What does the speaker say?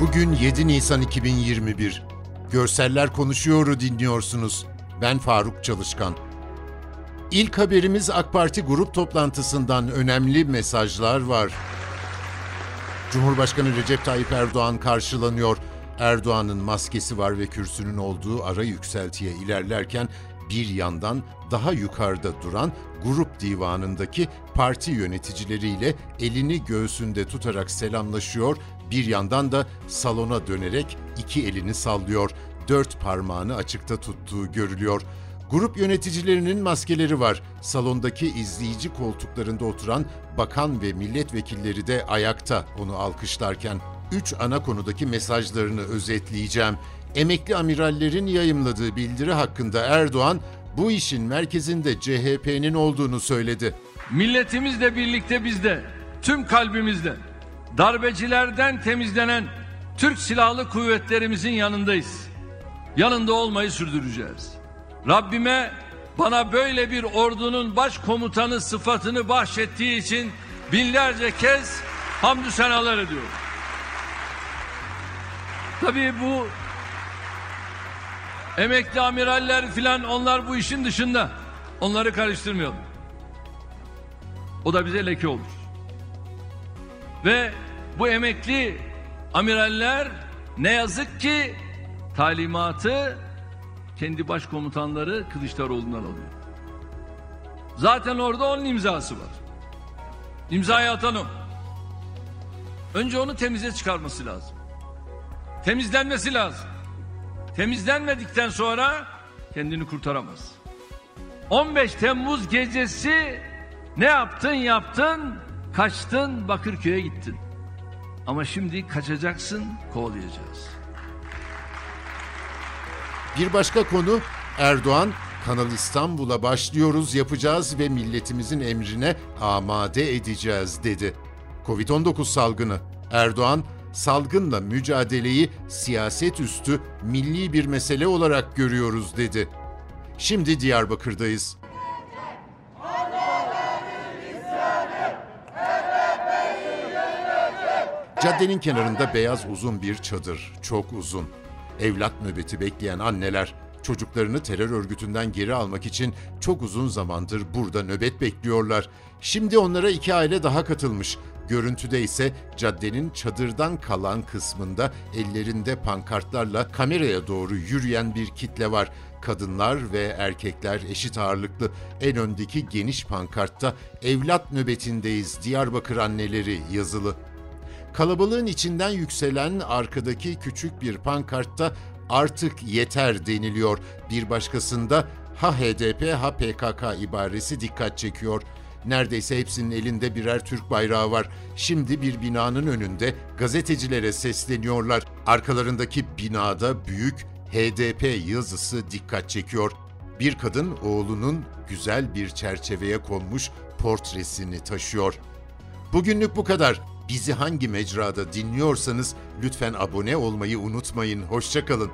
Bugün 7 Nisan 2021. Görseller Konuşuyor'u dinliyorsunuz. Ben Faruk Çalışkan. İlk haberimiz AK Parti grup toplantısından önemli mesajlar var. Cumhurbaşkanı Recep Tayyip Erdoğan karşılanıyor. Erdoğan'ın maskesi var ve kürsünün olduğu ara yükseltiye ilerlerken bir yandan daha yukarıda duran grup divanındaki parti yöneticileriyle elini göğsünde tutarak selamlaşıyor, bir yandan da salona dönerek iki elini sallıyor, dört parmağını açıkta tuttuğu görülüyor. Grup yöneticilerinin maskeleri var. Salondaki izleyici koltuklarında oturan bakan ve milletvekilleri de ayakta onu alkışlarken. Üç ana konudaki mesajlarını özetleyeceğim. Emekli amirallerin yayımladığı bildiri hakkında Erdoğan bu işin merkezinde CHP'nin olduğunu söyledi. Milletimizle birlikte bizde, tüm kalbimizde, darbecilerden temizlenen Türk Silahlı Kuvvetlerimizin yanındayız. Yanında olmayı sürdüreceğiz. Rabbime bana böyle bir ordunun başkomutanı sıfatını bahşettiği için binlerce kez hamdü senalar ediyorum. Tabii bu emekli amiraller filan onlar bu işin dışında. Onları karıştırmayalım. O da bize leke olur. Ve bu emekli amiraller ne yazık ki talimatı kendi başkomutanları Kılıçdaroğlu'ndan alıyor. Zaten orada onun imzası var. İmzayı atan o. Önce onu temize çıkarması lazım. Temizlenmesi lazım. Temizlenmedikten sonra kendini kurtaramaz. 15 Temmuz gecesi ne yaptın yaptın kaçtın Bakırköy'e gittin. Ama şimdi kaçacaksın kovalayacağız. Bir başka konu Erdoğan Kanal İstanbul'a başlıyoruz, yapacağız ve milletimizin emrine amade edeceğiz dedi. Covid-19 salgını. Erdoğan salgınla mücadeleyi siyaset üstü milli bir mesele olarak görüyoruz dedi. Şimdi Diyarbakır'dayız. Caddenin kenarında beyaz uzun bir çadır, çok uzun. Evlat nöbeti bekleyen anneler çocuklarını terör örgütünden geri almak için çok uzun zamandır burada nöbet bekliyorlar. Şimdi onlara iki aile daha katılmış. Görüntüde ise caddenin çadırdan kalan kısmında ellerinde pankartlarla kameraya doğru yürüyen bir kitle var. Kadınlar ve erkekler eşit ağırlıklı. En öndeki geniş pankartta evlat nöbetindeyiz Diyarbakır anneleri yazılı. Kalabalığın içinden yükselen arkadaki küçük bir pankartta artık yeter deniliyor. Bir başkasında ha HDP ha PKK ibaresi dikkat çekiyor. Neredeyse hepsinin elinde birer Türk bayrağı var. Şimdi bir binanın önünde gazetecilere sesleniyorlar. Arkalarındaki binada büyük HDP yazısı dikkat çekiyor. Bir kadın oğlunun güzel bir çerçeveye konmuş portresini taşıyor. Bugünlük bu kadar. Bizi hangi mecrada dinliyorsanız lütfen abone olmayı unutmayın. Hoşçakalın.